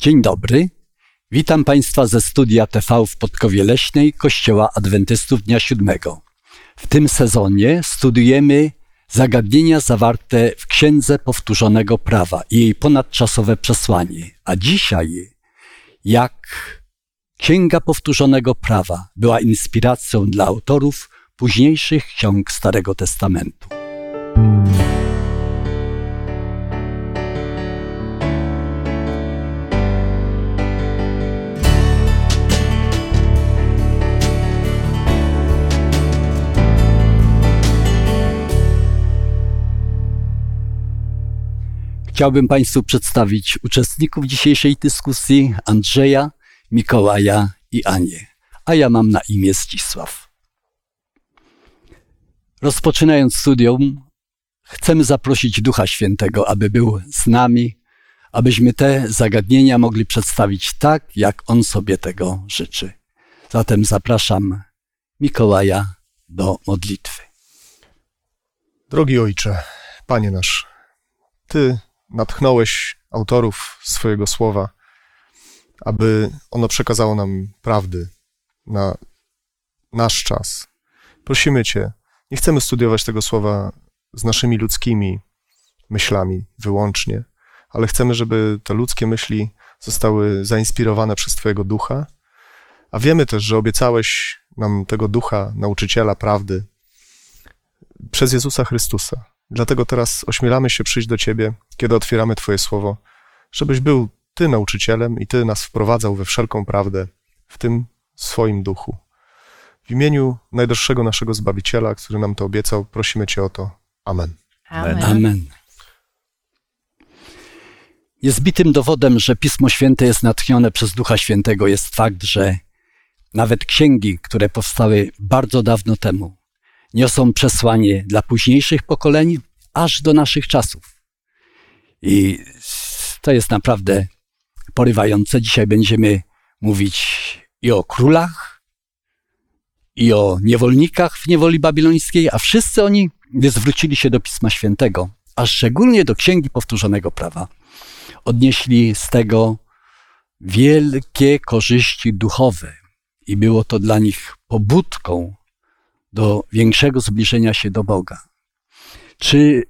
Dzień dobry. Witam Państwa ze studia TV w Podkowie Leśnej Kościoła Adwentystów Dnia Siódmego. W tym sezonie studiujemy zagadnienia zawarte w Księdze Powtórzonego Prawa i jej ponadczasowe przesłanie. A dzisiaj, jak Księga Powtórzonego Prawa była inspiracją dla autorów późniejszych ksiąg Starego Testamentu. Chciałbym Państwu przedstawić uczestników dzisiejszej dyskusji Andrzeja, Mikołaja i Anię, a ja mam na imię Zdzisław. Rozpoczynając studium, chcemy zaprosić Ducha Świętego, aby był z nami, abyśmy te zagadnienia mogli przedstawić tak, jak On sobie tego życzy. Zatem zapraszam Mikołaja do modlitwy. Drogi Ojcze, Panie nasz, Ty natchnąłeś autorów swojego słowa, aby ono przekazało nam prawdy na nasz czas. Prosimy Cię, nie chcemy studiować tego słowa z naszymi ludzkimi myślami wyłącznie, ale chcemy, żeby te ludzkie myśli zostały zainspirowane przez Twojego ducha, a wiemy też, że obiecałeś nam tego ducha, nauczyciela prawdy, przez Jezusa Chrystusa. Dlatego teraz ośmielamy się przyjść do Ciebie, kiedy otwieramy Twoje słowo, żebyś był Ty nauczycielem i Ty nas wprowadzał we wszelką prawdę w tym swoim duchu. W imieniu najdroższego naszego Zbawiciela, który nam to obiecał, prosimy Cię o to. Amen. Amen. Amen. Niezbitym dowodem, że Pismo Święte jest natchnione przez Ducha Świętego, jest fakt, że nawet księgi, które powstały bardzo dawno temu, niosą przesłanie dla późniejszych pokoleń, aż do naszych czasów. I to jest naprawdę porywające. Dzisiaj będziemy mówić i o królach, i o niewolnikach w niewoli babilońskiej, a wszyscy oni, zwrócili się do Pisma Świętego, a szczególnie do Księgi Powtórzonego Prawa, odnieśli z tego wielkie korzyści duchowe i było to dla nich pobudką do większego zbliżenia się do Boga. Czy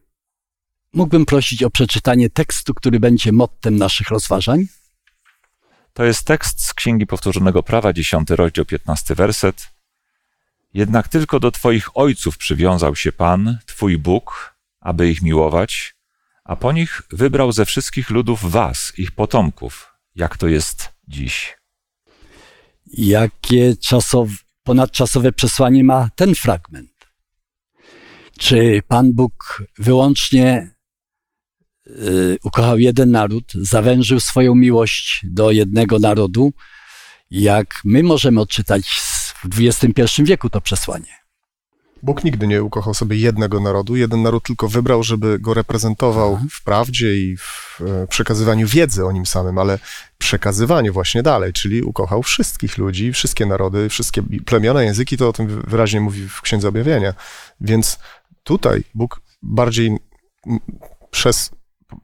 mógłbym prosić o przeczytanie tekstu, który będzie mottem naszych rozważań? To jest tekst z Księgi Powtórzonego Prawa, 10 rozdział, 15 werset. Jednak tylko do Twoich ojców przywiązał się Pan, Twój Bóg, aby ich miłować, a po nich wybrał ze wszystkich ludów Was, ich potomków, jak to jest dziś. Jakie czasowe, ponadczasowe przesłanie ma ten fragment? Czy Pan Bóg wyłącznie y, ukochał jeden naród, zawężył swoją miłość do jednego narodu, jak my możemy odczytać w XXI wieku to przesłanie? Bóg nigdy nie ukochał sobie jednego narodu. Jeden naród tylko wybrał, żeby go reprezentował Aha. w prawdzie i w e, przekazywaniu wiedzy o nim samym, ale przekazywaniu właśnie dalej, czyli ukochał wszystkich ludzi, wszystkie narody, wszystkie plemiona, języki, to o tym wyraźnie mówi w Księdze Objawienia. Więc tutaj Bóg bardziej przez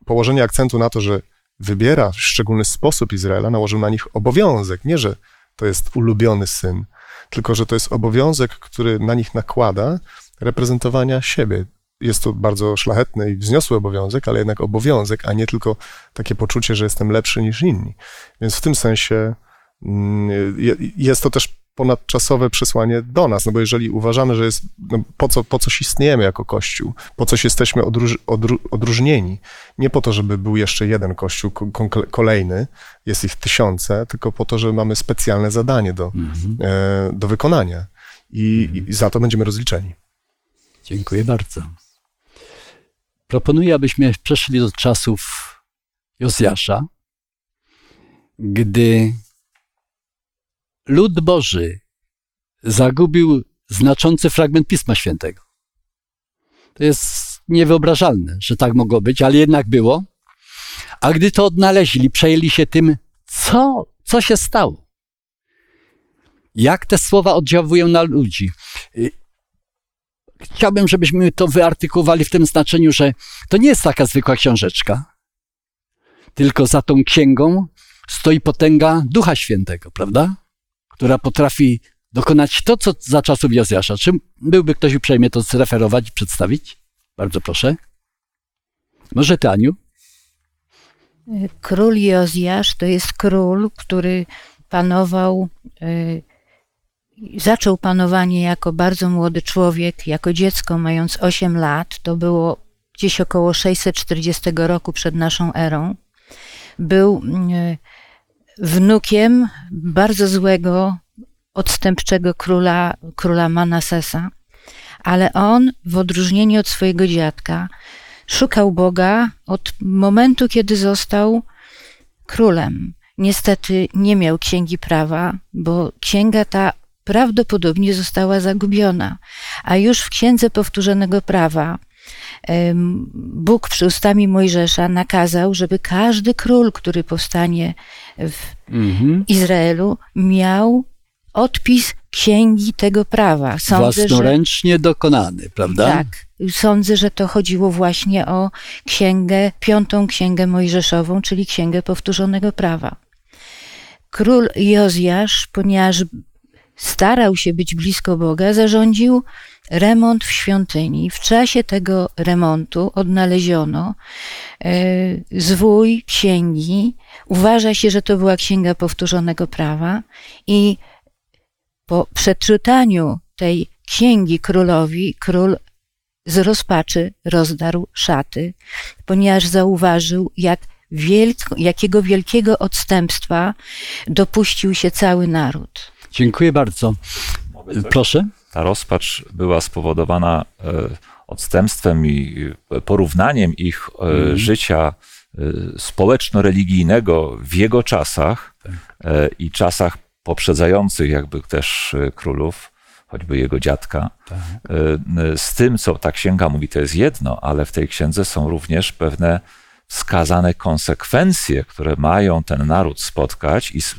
położenie akcentu na to, że wybiera w szczególny sposób Izraela, nałożył na nich obowiązek, nie że to jest ulubiony syn, tylko że to jest obowiązek, który na nich nakłada reprezentowania siebie. Jest to bardzo szlachetny i wzniosły obowiązek, ale jednak obowiązek, a nie tylko takie poczucie, że jestem lepszy niż inni. Więc w tym sensie mm, jest to też ponadczasowe przesłanie do nas, no bo jeżeli uważamy, że jest, no po, co, po coś istniejemy jako Kościół, po coś jesteśmy odróż, odró, odróżnieni, nie po to, żeby był jeszcze jeden Kościół kolejny, jest ich tysiące, tylko po to, że mamy specjalne zadanie do, mhm. e, do wykonania I, mhm. i za to będziemy rozliczeni. Dziękuję bardzo. Proponuję, abyśmy przeszli do czasów Jozjasza, gdy lud Boży zagubił znaczący fragment Pisma Świętego. To jest niewyobrażalne, że tak mogło być, ale jednak było. A gdy to odnaleźli, przejęli się tym, co, co się stało. Jak te słowa oddziałują na ludzi. Chciałbym, żebyśmy to wyartykułowali w tym znaczeniu, że to nie jest taka zwykła książeczka, tylko za tą księgą stoi potęga Ducha Świętego, prawda? Która potrafi dokonać to, co za czasów Jozjasza. Czy byłby ktoś uprzejmie to zreferować i przedstawić? Bardzo proszę. Może ty, Aniu? Król Jozjasz to jest król, który panował, y, zaczął panowanie jako bardzo młody człowiek, jako dziecko mając 8 lat, to było gdzieś około 640 roku przed naszą erą. Był y, wnukiem bardzo złego, odstępczego króla, króla Manasesa, ale on, w odróżnieniu od swojego dziadka, szukał Boga od momentu, kiedy został królem. Niestety nie miał księgi prawa, bo księga ta prawdopodobnie została zagubiona. A już w księdze powtórzonego prawa Bóg przy ustami Mojżesza nakazał, żeby każdy król, który powstanie w Mhm. Izraelu, miał odpis księgi tego prawa. Sądzę, że Własnoręcznie dokonany, prawda? tak. Sądzę, że to chodziło właśnie o księgę, piątą księgę mojżeszową, czyli księgę powtórzonego prawa. Król Jozjasz, ponieważ starał się być blisko Boga, zarządził remont w świątyni. W czasie tego remontu odnaleziono e, zwój księgi. Uważa się, że to była księga powtórzonego prawa i po przeczytaniu tej księgi królowi, król z rozpaczy rozdarł szaty, ponieważ zauważył, jak wielk, jakiego wielkiego odstępstwa dopuścił się cały naród. Dziękuję bardzo. Proszę. Ta rozpacz była spowodowana e, odstępstwem i e, porównaniem ich e, życia e, społeczno-religijnego w jego czasach e, i czasach poprzedzających jakby też królów, choćby jego dziadka. E, Z tym, co ta księga mówi, to jest jedno, ale w tej księdze są również pewne wskazane konsekwencje, które mają ten naród spotkać i z,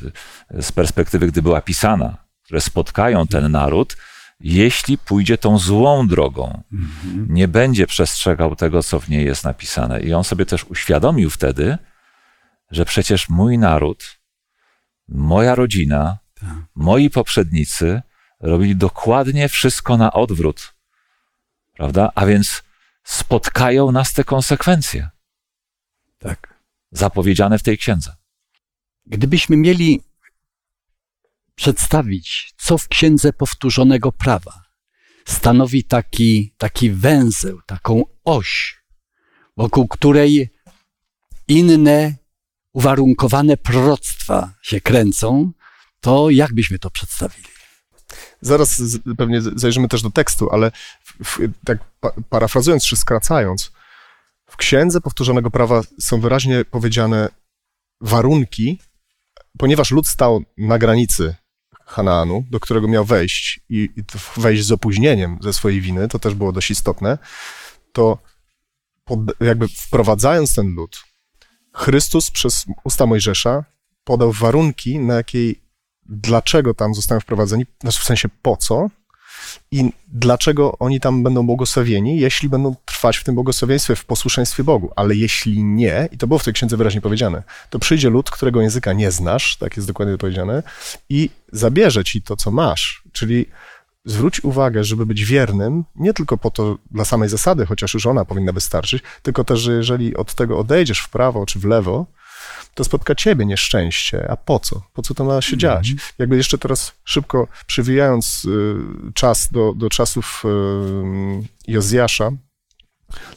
z perspektywy, gdy była pisana, które spotkają ten naród, jeśli pójdzie tą złą drogą, nie będzie przestrzegał tego, co w niej jest napisane. I on sobie też uświadomił wtedy, że przecież mój naród, moja rodzina, moi poprzednicy robili dokładnie wszystko na odwrót. Prawda? A więc spotkają nas te konsekwencje Tak. zapowiedziane w tej księdze. Gdybyśmy mieli przedstawić, co w księdze powtórzonego prawa stanowi taki, taki węzeł, taką oś, wokół której inne uwarunkowane proroctwa się kręcą, to jak byśmy to przedstawili? Zaraz pewnie zajrzymy też do tekstu, ale w, tak pa, parafrazując czy skracając, w księdze powtórzonego prawa są wyraźnie powiedziane warunki, ponieważ lud stał na granicy Hanaanu, do którego miał wejść i, wejść z opóźnieniem ze swojej winy, to też było dość istotne, to pod, jakby wprowadzając ten lud, Chrystus przez usta Mojżesza podał warunki, na jakiej dlaczego tam zostają wprowadzeni, znaczy w sensie po co i dlaczego oni tam będą błogosławieni, jeśli będą trwać w tym błogosławieństwie, w posłuszeństwie Bogu. Ale jeśli nie, i to było w tej księdze wyraźnie powiedziane, to przyjdzie lud, którego języka nie znasz, tak jest dokładnie powiedziane, i zabierze ci to, co masz. Czyli zwróć uwagę, żeby być wiernym, nie tylko po to dla samej zasady, chociaż już ona powinna wystarczyć, tylko też, że jeżeli od tego odejdziesz w prawo czy w lewo, to spotka ciebie nieszczęście. A po co? Po co to ma się dziać? Jakby jeszcze teraz szybko przywijając y, czas do, do czasów y, Jozjasza,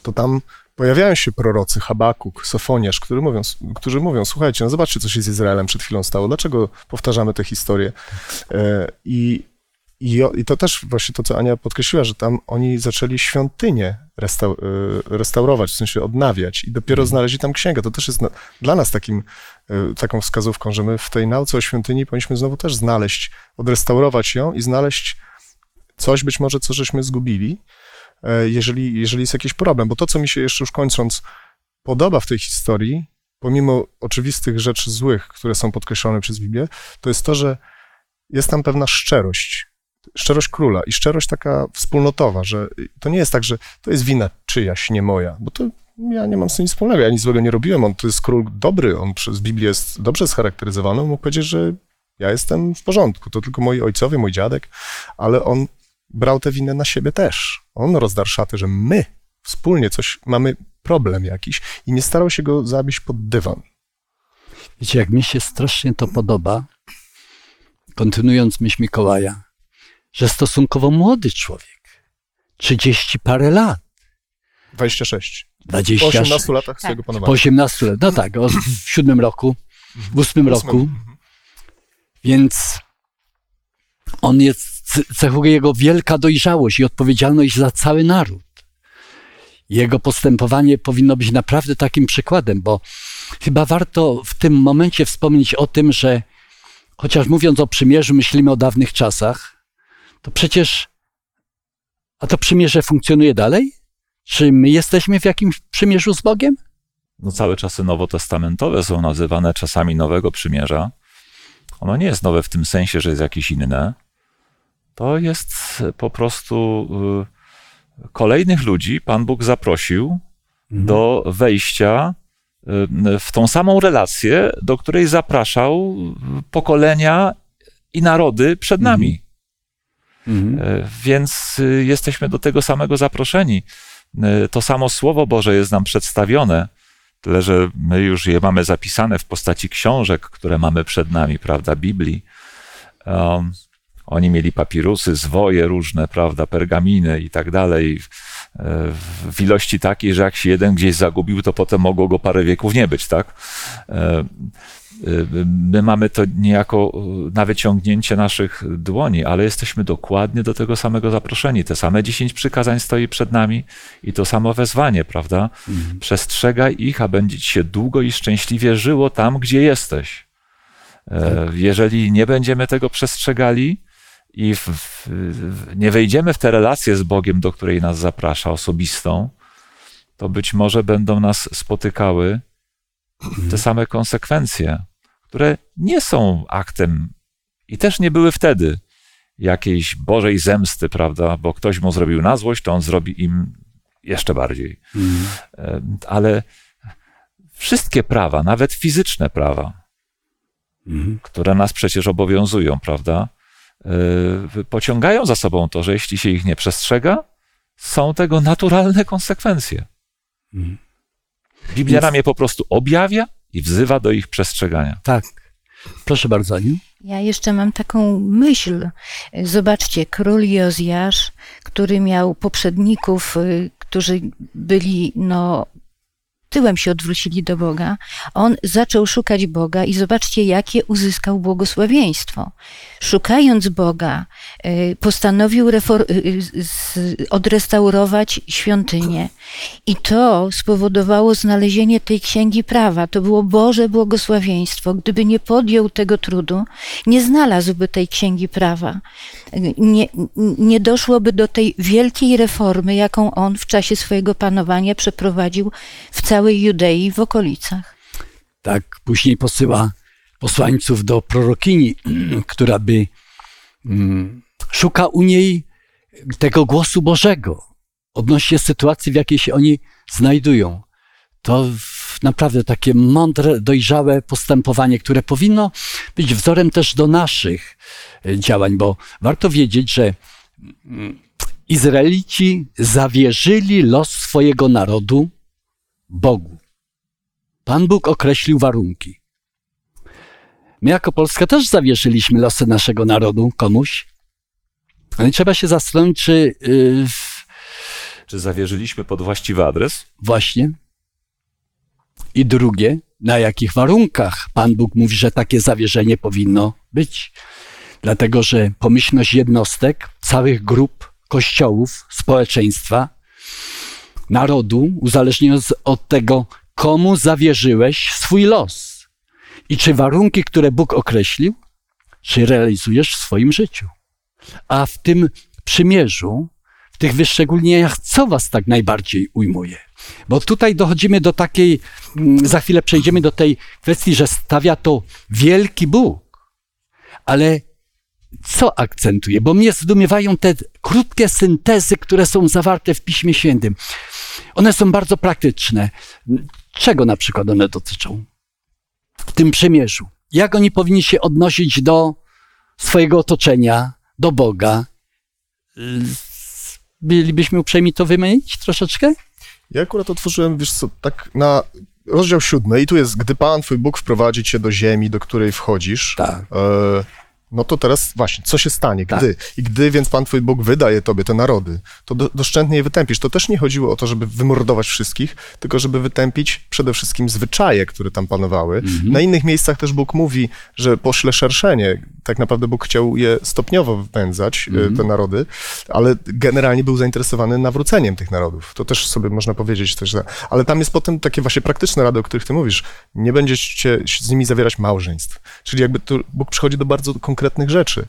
to tam pojawiają się prorocy, Habakuk, Sofoniarz, którzy mówią, którzy mówią, słuchajcie, no zobaczcie, co się z Izraelem przed chwilą stało, dlaczego powtarzamy tę historię? E, I, i, I to też właśnie to, co Ania podkreśliła, że tam oni zaczęli świątynię restau, y, restaurować, w sensie odnawiać i dopiero znaleźli tam księgę. To też jest na, dla nas takim, y, taką wskazówką, że my w tej nauce o świątyni powinniśmy znowu też znaleźć, odrestaurować ją i znaleźć coś być może, co żeśmy zgubili, e, jeżeli, jeżeli jest jakiś problem. Bo to, co mi się jeszcze już kończąc podoba w tej historii, pomimo oczywistych rzeczy złych, które są podkreślone przez Biblię, to jest to, że jest tam pewna szczerość. Szczerość króla i szczerość taka wspólnotowa, że to nie jest tak, że to jest wina czyjaś, nie moja, bo to ja nie mam z tym nic wspólnego, ja nic złego nie robiłem, on to jest król dobry, on przez Biblię jest dobrze scharakteryzowany, on mógł powiedzieć, że ja jestem w porządku, to tylko moi ojcowie, mój dziadek, ale on brał tę winę na siebie też. On rozdarł szatę, że my wspólnie coś, mamy problem jakiś i nie starał się go zabić pod dywan. Wiecie, jak mi się strasznie to podoba, kontynuując myśl Mikołaja, że stosunkowo młody człowiek, 30 parę lat, 26. 20, Po 18 latach swojego po panowania. 18 lat, no tak, o, w siódmym roku, w ósmym roku, więc on jest, cechuje jego wielka dojrzałość i odpowiedzialność za cały naród. Jego postępowanie powinno być naprawdę takim przykładem, bo chyba warto w tym momencie wspomnieć o tym, że chociaż mówiąc o przymierzu, myślimy o dawnych czasach, to przecież, a to przymierze funkcjonuje dalej? Czy my jesteśmy w jakimś przymierzu z Bogiem? No, całe czasy nowotestamentowe są nazywane czasami Nowego Przymierza. Ono nie jest nowe w tym sensie, że jest jakieś inne. To jest po prostu y, kolejnych ludzi Pan Bóg zaprosił do wejścia y, w tą samą relację, do której zapraszał pokolenia i narody przed nami. Mhm. E, Więc y, jesteśmy do tego samego zaproszeni. E, To samo Słowo Boże jest nam przedstawione, tyle że my już je mamy zapisane w postaci książek, które mamy przed nami, prawda, Biblii. Um, oni mieli papirusy, zwoje różne, prawda, pergaminy i tak dalej, w ilości takiej, że jak się jeden gdzieś zagubił, to potem mogło go parę wieków nie być, tak? E, My mamy to niejako e, na wyciągnięcie naszych dłoni, ale jesteśmy dokładnie do tego samego zaproszeni. Te same dziesięć przykazań stoi przed nami i to samo wezwanie, prawda? Przestrzegaj ich, a będzie ci się długo i szczęśliwie żyło tam, gdzie jesteś. E, Jeżeli nie będziemy tego przestrzegali i w, w, nie wejdziemy w tę relację z Bogiem, do której nas zaprasza, osobistą, to być może będą nas spotykały te same konsekwencje, które nie są aktem i też nie były wtedy jakiejś Bożej zemsty, prawda? Bo ktoś mu zrobił na złość, to on zrobi im jeszcze bardziej. Mhm. E, Ale wszystkie prawa, nawet fizyczne prawa, Mhm. które nas przecież obowiązują, prawda? Pociągają za sobą to, że jeśli się ich nie przestrzega, są tego naturalne konsekwencje. Mhm. Biblia nam je po prostu objawia i wzywa do ich przestrzegania. Tak. Proszę bardzo, Aniu. Ja jeszcze mam taką myśl. Zobaczcie, król Jozjasz, który miał poprzedników, y, którzy byli, no, tyłem się odwrócili do Boga, on zaczął szukać Boga i zobaczcie, jakie uzyskał błogosławieństwo. Szukając Boga, y, postanowił y, z- odrestaurować świątynię. I to spowodowało znalezienie tej księgi prawa. To było Boże błogosławieństwo. Gdyby nie podjął tego trudu, nie znalazłby tej księgi prawa. Nie, nie doszłoby do tej wielkiej reformy, jaką on w czasie swojego panowania przeprowadził w całej Judei w okolicach. Tak, później posyła posłańców do prorokini, która by mm, szuka u niej tego głosu Bożego odnośnie sytuacji, w jakiej się oni znajdują. To naprawdę takie mądre, dojrzałe postępowanie, które powinno być wzorem też do naszych e, działań, bo warto wiedzieć, że mm, Izraelici zawierzyli los swojego narodu Bogu. Pan Bóg określił warunki. My jako Polska też zawierzyliśmy losy naszego narodu komuś. Ale trzeba się zastanowić, czy yy, Czy zawierzyliśmy pod właściwy adres? właśnie. I drugie, na jakich warunkach Pan Bóg mówi, że takie zawierzenie powinno być. Dlatego, że pomyślność jednostek, całych grup, kościołów, społeczeństwa, narodu, uzależniając od tego, komu zawierzyłeś swój los i czy warunki, które Bóg określił, czy realizujesz w swoim życiu. A w tym przymierzu, w tych wyszczególnieniach, co was tak najbardziej ujmuje? Bo tutaj dochodzimy do takiej, mm, za chwilę przejdziemy do tej kwestii, że stawia to wielki Bóg. Ale co akcentuje? Bo mnie zdumiewają te krótkie syntezy, które są zawarte w Piśmie Świętym. One są bardzo praktyczne. Czego na przykład one dotyczą? W tym przymierzu. Jak oni powinni się odnosić do swojego otoczenia, do Boga? Y, Bylibyśmy uprzejmi to wymienić troszeczkę? Ja akurat otworzyłem, wiesz co, tak na rozdział siódmy i tu jest, gdy Pan, twój Bóg wprowadzi cię do ziemi, do której wchodzisz, Tak. e, no to teraz właśnie, co się stanie, Tak. gdy? I gdy więc Pan twój Bóg wydaje tobie te narody, to do, doszczętnie je wytępisz. To też nie chodziło o to, żeby wymordować wszystkich, tylko żeby wytępić przede wszystkim zwyczaje, które tam panowały. Mhm. Na innych miejscach też Bóg mówi, że pośle szerszenie. Tak naprawdę Bóg chciał je stopniowo wypędzać, e, Mhm. te narody, ale generalnie był zainteresowany nawróceniem tych narodów. To też sobie można powiedzieć też, ale tam jest potem takie właśnie praktyczne rady, o których ty mówisz. Nie będziecie z nimi zawierać małżeństw. Czyli jakby tu Bóg przychodzi do bardzo konkretnych rzeczy.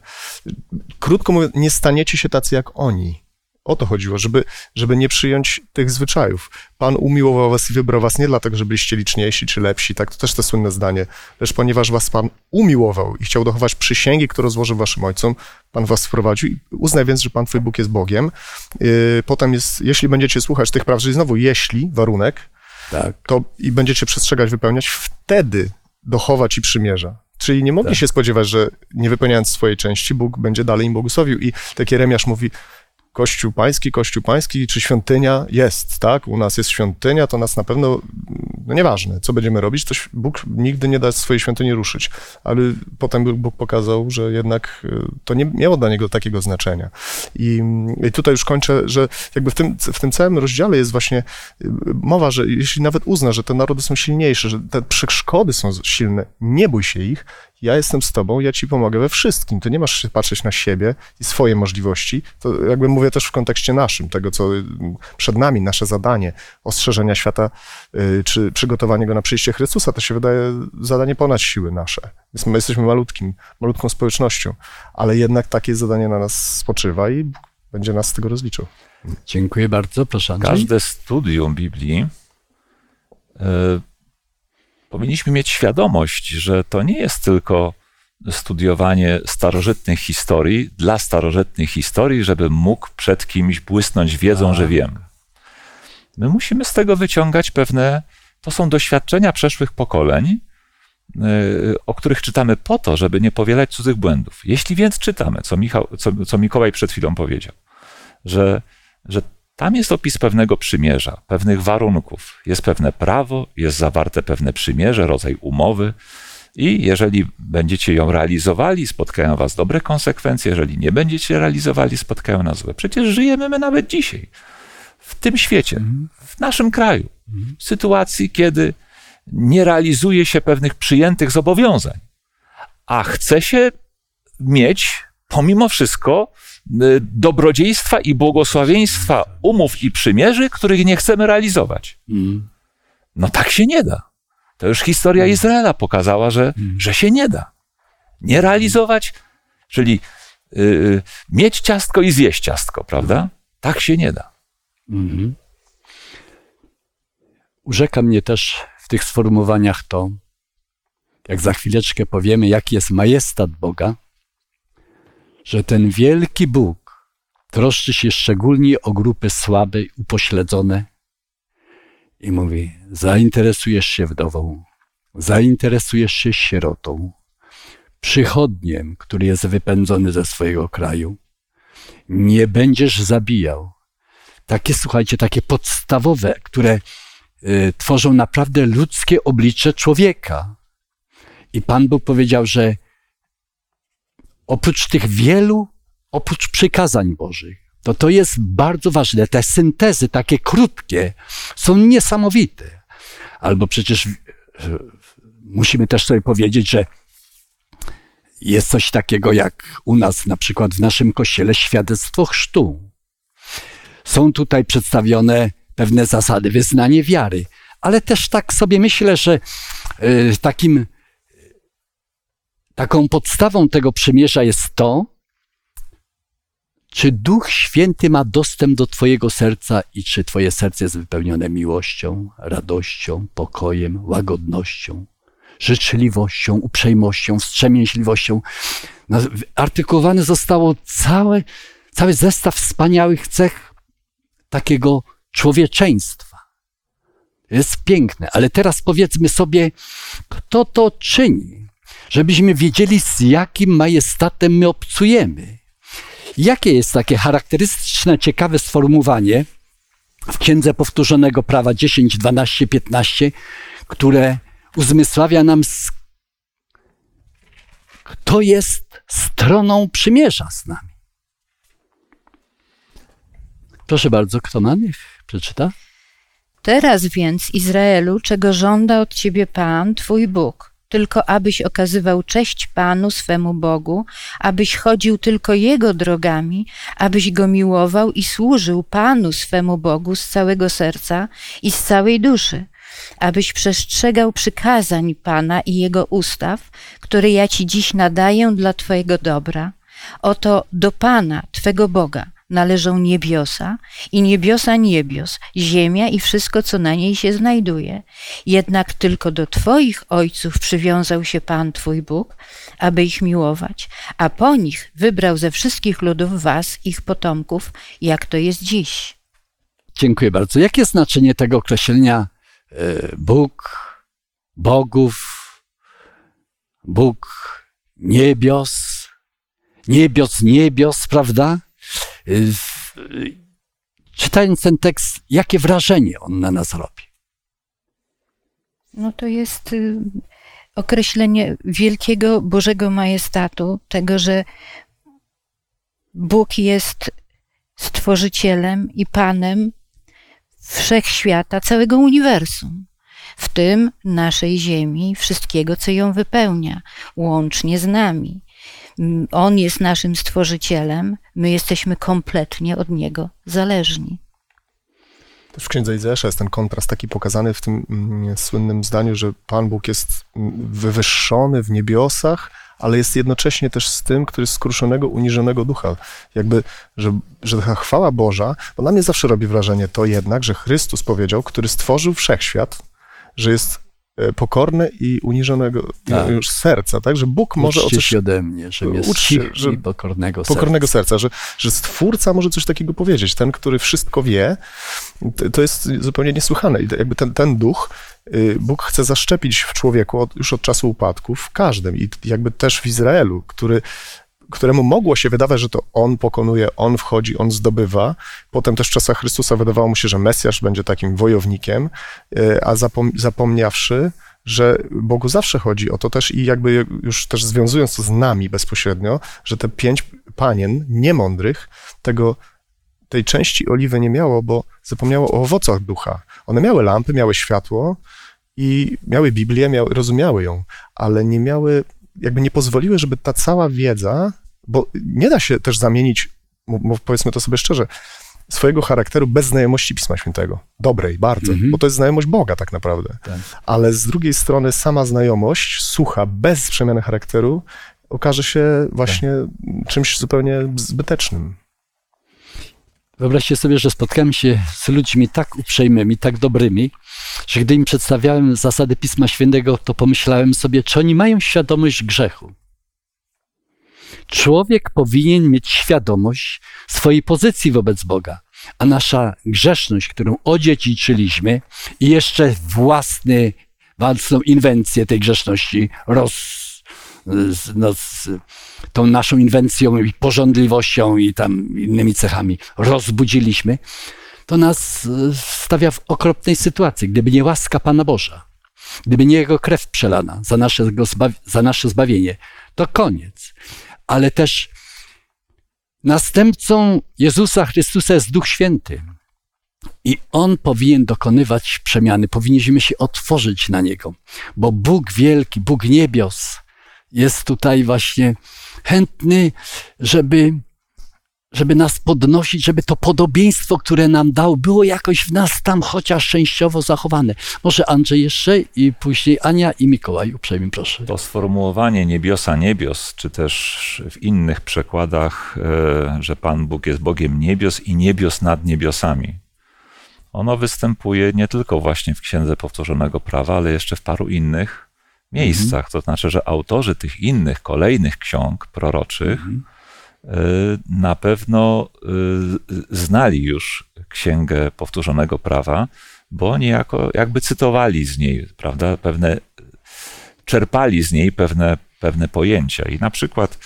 Krótko mówiąc, nie staniecie się tacy jak oni. O to chodziło, żeby, żeby nie przyjąć tych zwyczajów. Pan umiłował was i wybrał was nie dlatego, że byliście liczniejsi czy lepsi, tak, to też to słynne zdanie, lecz ponieważ was Pan umiłował i chciał dochować przysięgi, którą złożył waszym ojcom, Pan was wprowadził i uznaj więc, że Pan twój Bóg jest Bogiem. Yy, Potem jest, jeśli będziecie słuchać tych praw, czyli znowu jeśli, warunek, Tak. to i będziecie przestrzegać, wypełniać, wtedy dochowa ci przymierza. Czyli nie mogli Tak. się spodziewać, że nie wypełniając swojej części, Bóg będzie dalej im błogosławił. I tak Jeremiasz mówi, Kościół pański, Kościół pański, czy świątynia jest, tak? U nas jest świątynia, to nas na pewno, no nieważne, co będziemy robić, to Bóg nigdy nie da swojej świątyni ruszyć. Ale potem Bóg pokazał, że jednak y, to nie miało dla niego takiego znaczenia. I, i tutaj już kończę, że jakby w tym, w tym całym rozdziale jest właśnie y, mowa, że jeśli nawet uzna, że te narody są silniejsze, że te przeszkody są silne, nie bój się ich, ja jestem z tobą, ja ci pomogę we wszystkim. Ty nie masz się patrzeć na siebie i swoje możliwości. To jakby mówię też w kontekście naszym, tego, co y, przed nami, nasze zadanie, ostrzeżenia świata, y, czy przygotowanie go na przyjście Chrystusa, to się wydaje zadanie ponad siły nasze. Więc my jesteśmy malutkim, malutką społecznością, ale jednak takie zadanie na nas spoczywa i Bóg będzie nas z tego rozliczał. Dziękuję bardzo, proszę Andrzej. Każde studium Biblii e, powinniśmy mieć świadomość, że to nie jest tylko studiowanie starożytnych historii dla starożytnych historii, żeby mógł przed kimś błysnąć wiedzą, Tak. że wiem. My musimy z tego wyciągać pewne, to są doświadczenia przeszłych pokoleń, e, o których czytamy po to, żeby nie powielać cudzych błędów. Jeśli więc czytamy, co, Michał, co, co Mikołaj przed chwilą powiedział, że, że tam jest opis pewnego przymierza, pewnych warunków, jest pewne prawo, jest zawarte pewne przymierze, rodzaj umowy, i jeżeli będziecie ją realizowali, spotkają was dobre konsekwencje, jeżeli nie będziecie realizowali, spotkają nas złe. Przecież żyjemy my nawet dzisiaj, w tym świecie, w naszym kraju, w sytuacji, kiedy nie realizuje się pewnych przyjętych zobowiązań, a chce się mieć pomimo wszystko dobrodziejstwa i błogosławieństwa umów i przymierzy, których nie chcemy realizować. Mm. No tak się nie da. To już historia Izraela pokazała, że, że się nie da. Nie realizować, czyli y, mieć ciastko i zjeść ciastko, prawda? Tak się nie da. Mhm. Urzeka mnie też w tych sformułowaniach to, jak za chwileczkę powiemy, jaki jest majestat Boga, że ten wielki Bóg troszczy się szczególnie o grupy słabe, i upośledzone i mówi: zainteresujesz się wdową, zainteresujesz się sierotą, przychodniem, który jest wypędzony ze swojego kraju. Nie będziesz zabijał. Takie, słuchajcie, takie podstawowe, które y, tworzą naprawdę ludzkie oblicze człowieka. I Pan Bóg powiedział, że oprócz tych wielu, oprócz przykazań Bożych, to to jest bardzo ważne. Te syntezy, takie krótkie, są niesamowite. Albo przecież y, musimy też sobie powiedzieć, że jest coś takiego jak u nas, na przykład w naszym kościele, świadectwo chrztu. Są tutaj przedstawione pewne zasady, wyznanie wiary, ale też tak sobie myślę, że y, takim, taką podstawą tego przymierza jest to, czy Duch Święty ma dostęp do Twojego serca i czy Twoje serce jest wypełnione miłością, radością, pokojem, łagodnością, życzliwością, uprzejmością, wstrzemięźliwością. Naz- Artykułowany zostało cały zestaw wspaniałych cech takiego człowieczeństwa. Jest piękne, ale teraz powiedzmy sobie, kto to czyni, żebyśmy wiedzieli, z jakim majestatem my obcujemy. Jakie jest takie charakterystyczne, ciekawe sformułowanie w Księdze Powtórzonego Prawa 10, 12, 15, które uzmysławia nam, kto jest stroną przymierza z nami. Proszę bardzo, kto ma? Niech przeczyta. Teraz więc, Izraelu, czego żąda od ciebie Pan, twój Bóg, tylko abyś okazywał cześć Panu swemu Bogu, abyś chodził tylko Jego drogami, abyś Go miłował i służył Panu swemu Bogu z całego serca i z całej duszy, abyś przestrzegał przykazań Pana i Jego ustaw, które ja Ci dziś nadaję dla Twojego dobra. Oto do Pana, Twego Boga, należą niebiosa i niebiosa niebios, ziemia i wszystko, co na niej się znajduje. Jednak tylko do Twoich ojców przywiązał się Pan Twój Bóg, aby ich miłować, a po nich wybrał ze wszystkich ludów Was, ich potomków, jak to jest dziś. Dziękuję bardzo. Jakie znaczenie tego określenia e, Bóg, bogów, Bóg niebios, niebios, niebios, prawda? W- e, Czytając ten tekst, jakie wrażenie on na nas robi? No to jest y, określenie wielkiego Bożego majestatu, tego, że Bóg jest stworzycielem i Panem wszechświata, całego uniwersum, w tym naszej Ziemi, wszystkiego, co ją wypełnia, łącznie z nami. On jest naszym stworzycielem, my jesteśmy kompletnie od Niego zależni. W księdze Izajasza jest ten kontrast taki pokazany w tym mm, słynnym zdaniu, że Pan Bóg jest mm, wywyższony w niebiosach, ale jest jednocześnie też z tym, który jest skruszonego, uniżonego ducha. Jakby, że, że ta chwała Boża, bo na mnie zawsze robi wrażenie to jednak, że Chrystus powiedział, który stworzył wszechświat, że jest pokorny i uniżonego Tak. już serca, tak? Że Bóg może o coś ode mnie, że jest cichy że- pokornego serca. pokornego serca, że, że stwórca może coś takiego powiedzieć. Ten, który wszystko wie, to- jest zupełnie niesłychane. I jakby ten, ten duch y, Bóg chce zaszczepić w człowieku od, już od czasu upadku, w każdym. I jakby też w Izraelu, który, któremu mogło się wydawać, że to on pokonuje, on wchodzi, on zdobywa. Potem też w czasach Chrystusa wydawało mu się, że Mesjasz będzie takim wojownikiem, y, a zapom- zapomniawszy, że Bogu zawsze chodzi o to też i jakby już też związując to z nami bezpośrednio, że te pięć panien niemądrych tego, tej części oliwy nie miało, bo zapomniało o owocach ducha. One miały lampy, miały światło i miały Biblię, miały, rozumiały ją, ale nie miały, jakby nie pozwoliły, żeby ta cała wiedza, bo nie da się też zamienić, powiedzmy to sobie szczerze, swojego charakteru bez znajomości Pisma Świętego. Dobrej, bardzo, Mhm. bo to jest znajomość Boga tak naprawdę Tak. ale z drugiej strony sama znajomość, sucha, bez przemiany charakteru, okaże się właśnie czymś zupełnie zbytecznym. Wyobraźcie sobie, że spotkałem się z ludźmi tak uprzejmymi, tak dobrymi, że gdy im przedstawiałem zasady Pisma Świętego, to pomyślałem sobie, czy oni mają świadomość grzechu. Człowiek powinien mieć świadomość swojej pozycji wobec Boga, a nasza grzeszność, którą odziedziczyliśmy i jeszcze własny, własną inwencję tej grzeszności roz, z, no, z tą naszą inwencją i porządliwością i tam innymi cechami rozbudziliśmy, to nas e, stawia w okropnej sytuacji. Gdyby nie łaska Pana Boża, gdyby nie Jego krew przelana za nasze, za nasze zbawienie, to koniec. Ale też następcą Jezusa Chrystusa jest Duch Święty. I On powinien dokonywać przemiany. Powinniśmy się otworzyć na Niego, bo Bóg wielki, Bóg niebios jest tutaj właśnie chętny, żeby, żeby nas podnosić, żeby to podobieństwo, które nam dał, było jakoś w nas tam chociaż częściowo zachowane. Może Andrzej jeszcze i później Ania i Mikołaj. Uprzejmie proszę. To sformułowanie niebiosa niebios, czy też w innych przekładach, e, że Pan Bóg jest Bogiem niebios i niebios nad niebiosami. Ono występuje nie tylko właśnie w Księdze Powtórzonego Prawa, ale jeszcze w paru innych miejscach. To znaczy, że autorzy tych innych, kolejnych ksiąg proroczych Mhm. y, na pewno y, znali już Księgę Powtórzonego Prawa, bo niejako jakby cytowali z niej, prawda, pewne, czerpali z niej pewne, pewne pojęcia. I na przykład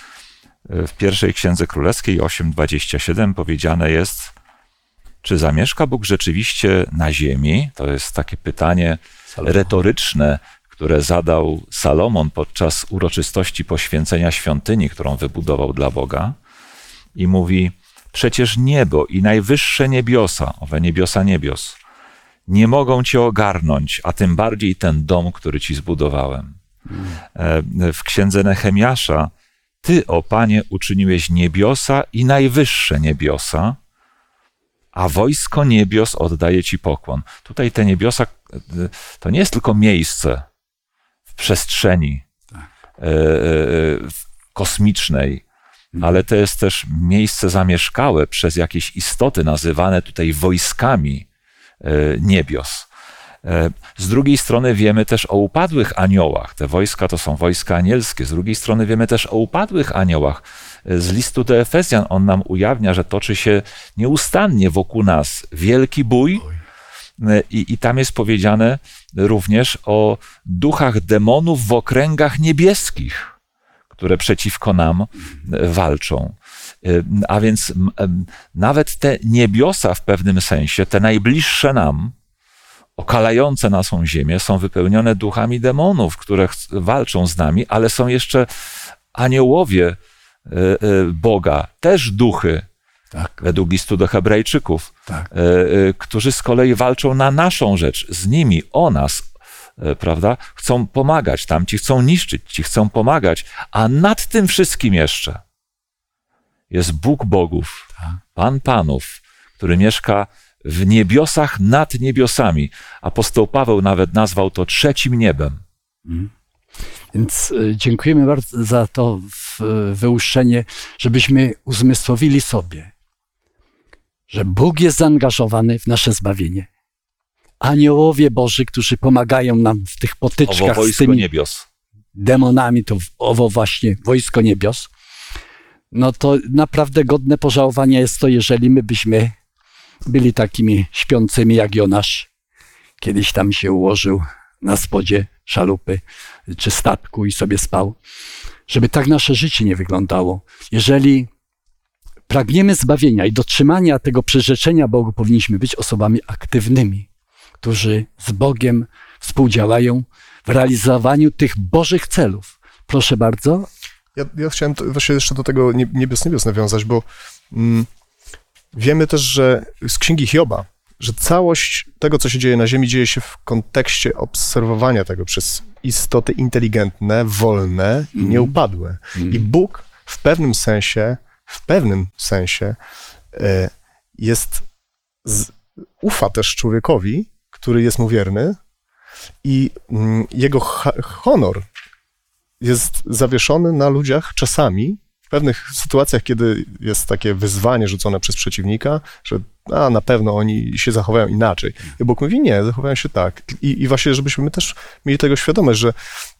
y, w pierwszej Księdze Królewskiej 8.27 powiedziane jest, czy zamieszka Bóg rzeczywiście na ziemi? To jest takie pytanie retoryczne, które zadał Salomon podczas uroczystości poświęcenia świątyni, którą wybudował dla Boga. I mówi: Przecież niebo i najwyższe niebiosa, owe niebiosa niebios, nie mogą cię ogarnąć, a tym bardziej ten dom, który ci zbudowałem. E, W księdze Nehemiasza, Ty, o Panie, uczyniłeś niebiosa i najwyższe niebiosa, a wojsko niebios oddaje Ci pokłon. Tutaj te niebiosa e, to nie jest tylko miejsce w przestrzeni e, e, w- kosmicznej, ale to jest też miejsce zamieszkałe przez jakieś istoty nazywane tutaj wojskami e, niebios. E, Z drugiej strony wiemy też o upadłych aniołach. Te wojska to są wojska anielskie. Z drugiej strony wiemy też o upadłych aniołach. E, Z listu do Efezjan on nam ujawnia, że toczy się nieustannie wokół nas wielki bój. E, I, I tam jest powiedziane również o duchach demonów w okręgach niebieskich, które przeciwko nam e, walczą. E, A więc em, nawet te niebiosa w pewnym sensie, te najbliższe nam, okalające naszą ziemię, są wypełnione duchami demonów, które walczą z nami, ale są jeszcze aniołowie e, e, Boga, też duchy, Tak, według listu do Hebrajczyków, tak. e, e, którzy z kolei walczą na naszą rzecz, z nimi, o nas, e, prawda? Chcą pomagać, tamci chcą niszczyć, ci chcą pomagać, a nad tym wszystkim jeszcze jest Bóg Bogów, Tak. Pan Panów, który mieszka w niebiosach nad niebiosami. Apostoł Paweł nawet nazwał to trzecim niebem. Więc y, dziękujemy bardzo za to w- wyłuszczenie, żebyśmy uzmysłowili sobie, że Bóg jest zaangażowany w nasze zbawienie. Aniołowie Boży, którzy pomagają nam w tych potyczkach z tymi niebios. demonami, to owo właśnie wojsko niebios, no to naprawdę godne pożałowania jest to, jeżeli my byśmy byli takimi śpiącymi jak Jonasz. Kiedyś tam się ułożył na spodzie szalupy czy statku i sobie spał. Żeby tak nasze życie nie wyglądało. Jeżeli pragniemy zbawienia i dotrzymania tego przyrzeczenia Bogu, powinniśmy być osobami aktywnymi, którzy z Bogiem współdziałają w realizowaniu tych Bożych celów. Proszę bardzo. Ja, ja chciałem to, właśnie jeszcze do tego nie- niebios niebios nawiązać, bo mm, wiemy też, że z księgi Hioba, że całość tego, co się dzieje na Ziemi, dzieje się w kontekście obserwowania tego przez istoty inteligentne, wolne i nieupadłe. I Bóg w pewnym sensie, w pewnym sensie e, jest, z, ufa też człowiekowi, który jest mu wierny i mm, jego honor jest zawieszony na ludziach czasami, w pewnych sytuacjach, kiedy jest takie wyzwanie rzucone przez przeciwnika, że a, na pewno oni się zachowają inaczej. I Bóg mówi, nie, zachowają się tak. I, i właśnie, żebyśmy my też mieli tego świadomość, że,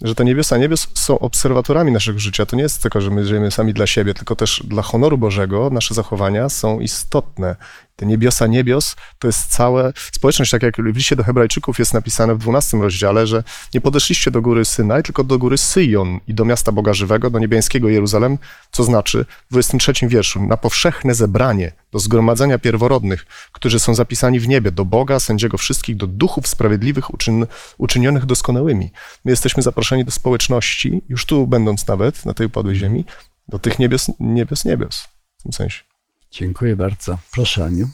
że te niebiosa niebios są obserwatorami naszego życia. To nie jest tylko, że my żyjemy sami dla siebie, tylko też dla honoru Bożego nasze zachowania są istotne. Te niebiosa niebios to jest całe społeczność, tak jak w liście do Hebrajczyków jest napisane w 12 rozdziale, że nie podeszliście do góry Synaj, tylko do góry Syjon i do miasta Boga Żywego, do niebieskiego Jeruzalem, co znaczy w 23 wierszu, na powszechne zebranie, do zgromadzenia pierworodnych, którzy są zapisani w niebie, do Boga, sędziego wszystkich, do duchów sprawiedliwych uczyn, uczynionych doskonałymi. My jesteśmy zaproszeni do społeczności, już tu będąc nawet, na tej upadłej ziemi, do tych niebios, niebios, niebios, w tym sensie. Dziękuję bardzo. Proszę, Aniu.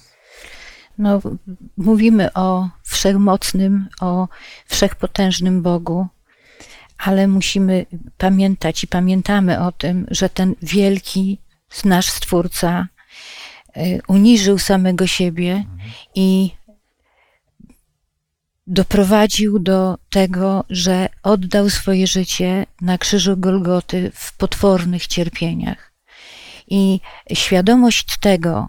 No, mówimy o wszechmocnym, o wszechpotężnym Bogu, ale musimy pamiętać i pamiętamy o tym, że ten wielki nasz Stwórca y, uniżył samego siebie i doprowadził do tego, że oddał swoje życie na krzyżu Golgoty w potwornych cierpieniach. I świadomość tego,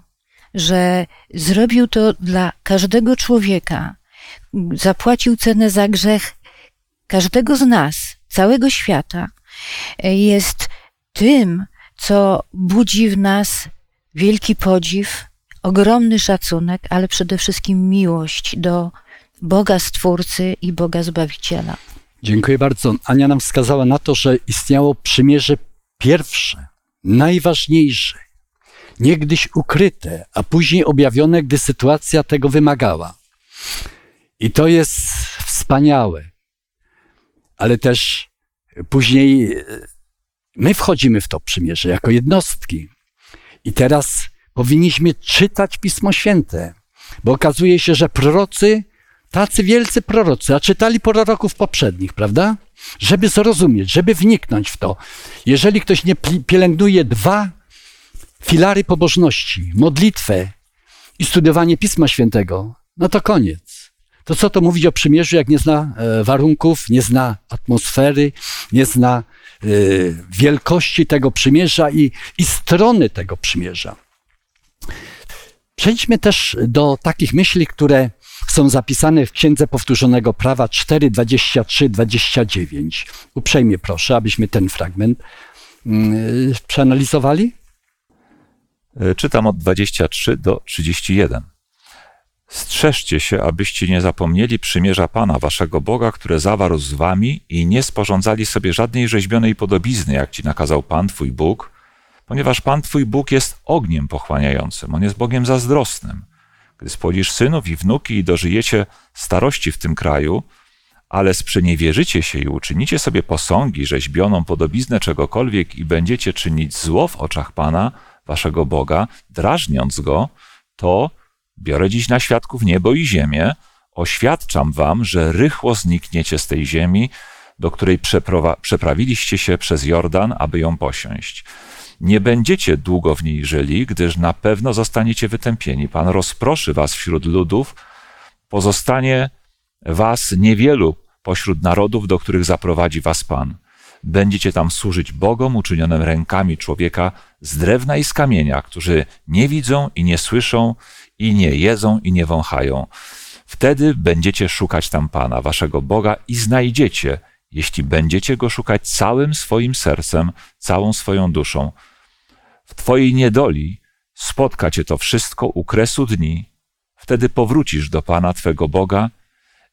że zrobił to dla każdego człowieka, zapłacił cenę za grzech każdego z nas, całego świata jest tym, co budzi w nas wielki podziw, ogromny szacunek, ale przede wszystkim miłość do Boga Stwórcy i Boga Zbawiciela. Dziękuję bardzo. Ania nam wskazała na to, że istniało przymierze pierwsze, najważniejsze, niegdyś ukryte, a później objawione, gdy sytuacja tego wymagała. I to jest wspaniałe. Ale też później e, my wchodzimy w to przymierze jako jednostki. I teraz powinniśmy czytać Pismo Święte, bo okazuje się, że prorocy, tacy wielcy prorocy, a czytali proroków poprzednich, prawda? Żeby zrozumieć, żeby wniknąć w to. Jeżeli ktoś nie pi- pielęgnuje dwa filary pobożności, modlitwę i studiowanie Pisma Świętego, no to koniec. To co to mówić o przymierzu, jak nie zna e, warunków, nie zna atmosfery, nie zna e, wielkości tego przymierza i, i strony tego przymierza. Przejdźmy też do takich myśli, które są zapisane w Księdze Powtórzonego Prawa 4, 23, 29. Uprzejmie proszę, abyśmy ten fragment mm, przeanalizowali. E, Czytam od 23 do 31. Strzeżcie się, abyście nie zapomnieli przymierza Pana waszego Boga, które zawarł z wami i nie sporządzali sobie żadnej rzeźbionej podobizny, jak ci nakazał Pan twój Bóg, ponieważ Pan twój Bóg jest ogniem pochłaniającym, On jest Bogiem zazdrosnym. Gdy spłodzisz synów i wnuki i dożyjecie starości w tym kraju, ale sprzeniewierzycie się i uczynicie sobie posągi, rzeźbioną podobiznę czegokolwiek i będziecie czynić zło w oczach Pana, waszego Boga, drażniąc Go, to biorę dziś na świadków niebo i ziemię, oświadczam wam, że rychło znikniecie z tej ziemi, do której przeprawiliście się przez Jordan, aby ją posiąść. Nie będziecie długo w niej żyli, gdyż na pewno zostaniecie wytępieni. Pan rozproszy was wśród ludów, pozostanie was niewielu pośród narodów, do których zaprowadzi was Pan. Będziecie tam służyć Bogom uczynionym rękami człowieka z drewna i z kamienia, którzy nie widzą i nie słyszą, i nie jedzą i nie wąchają. Wtedy będziecie szukać tam Pana, waszego Boga, i znajdziecie, jeśli będziecie go szukać całym swoim sercem, całą swoją duszą. W Twojej niedoli spotka Cię to wszystko u kresu dni. Wtedy powrócisz do Pana Twego Boga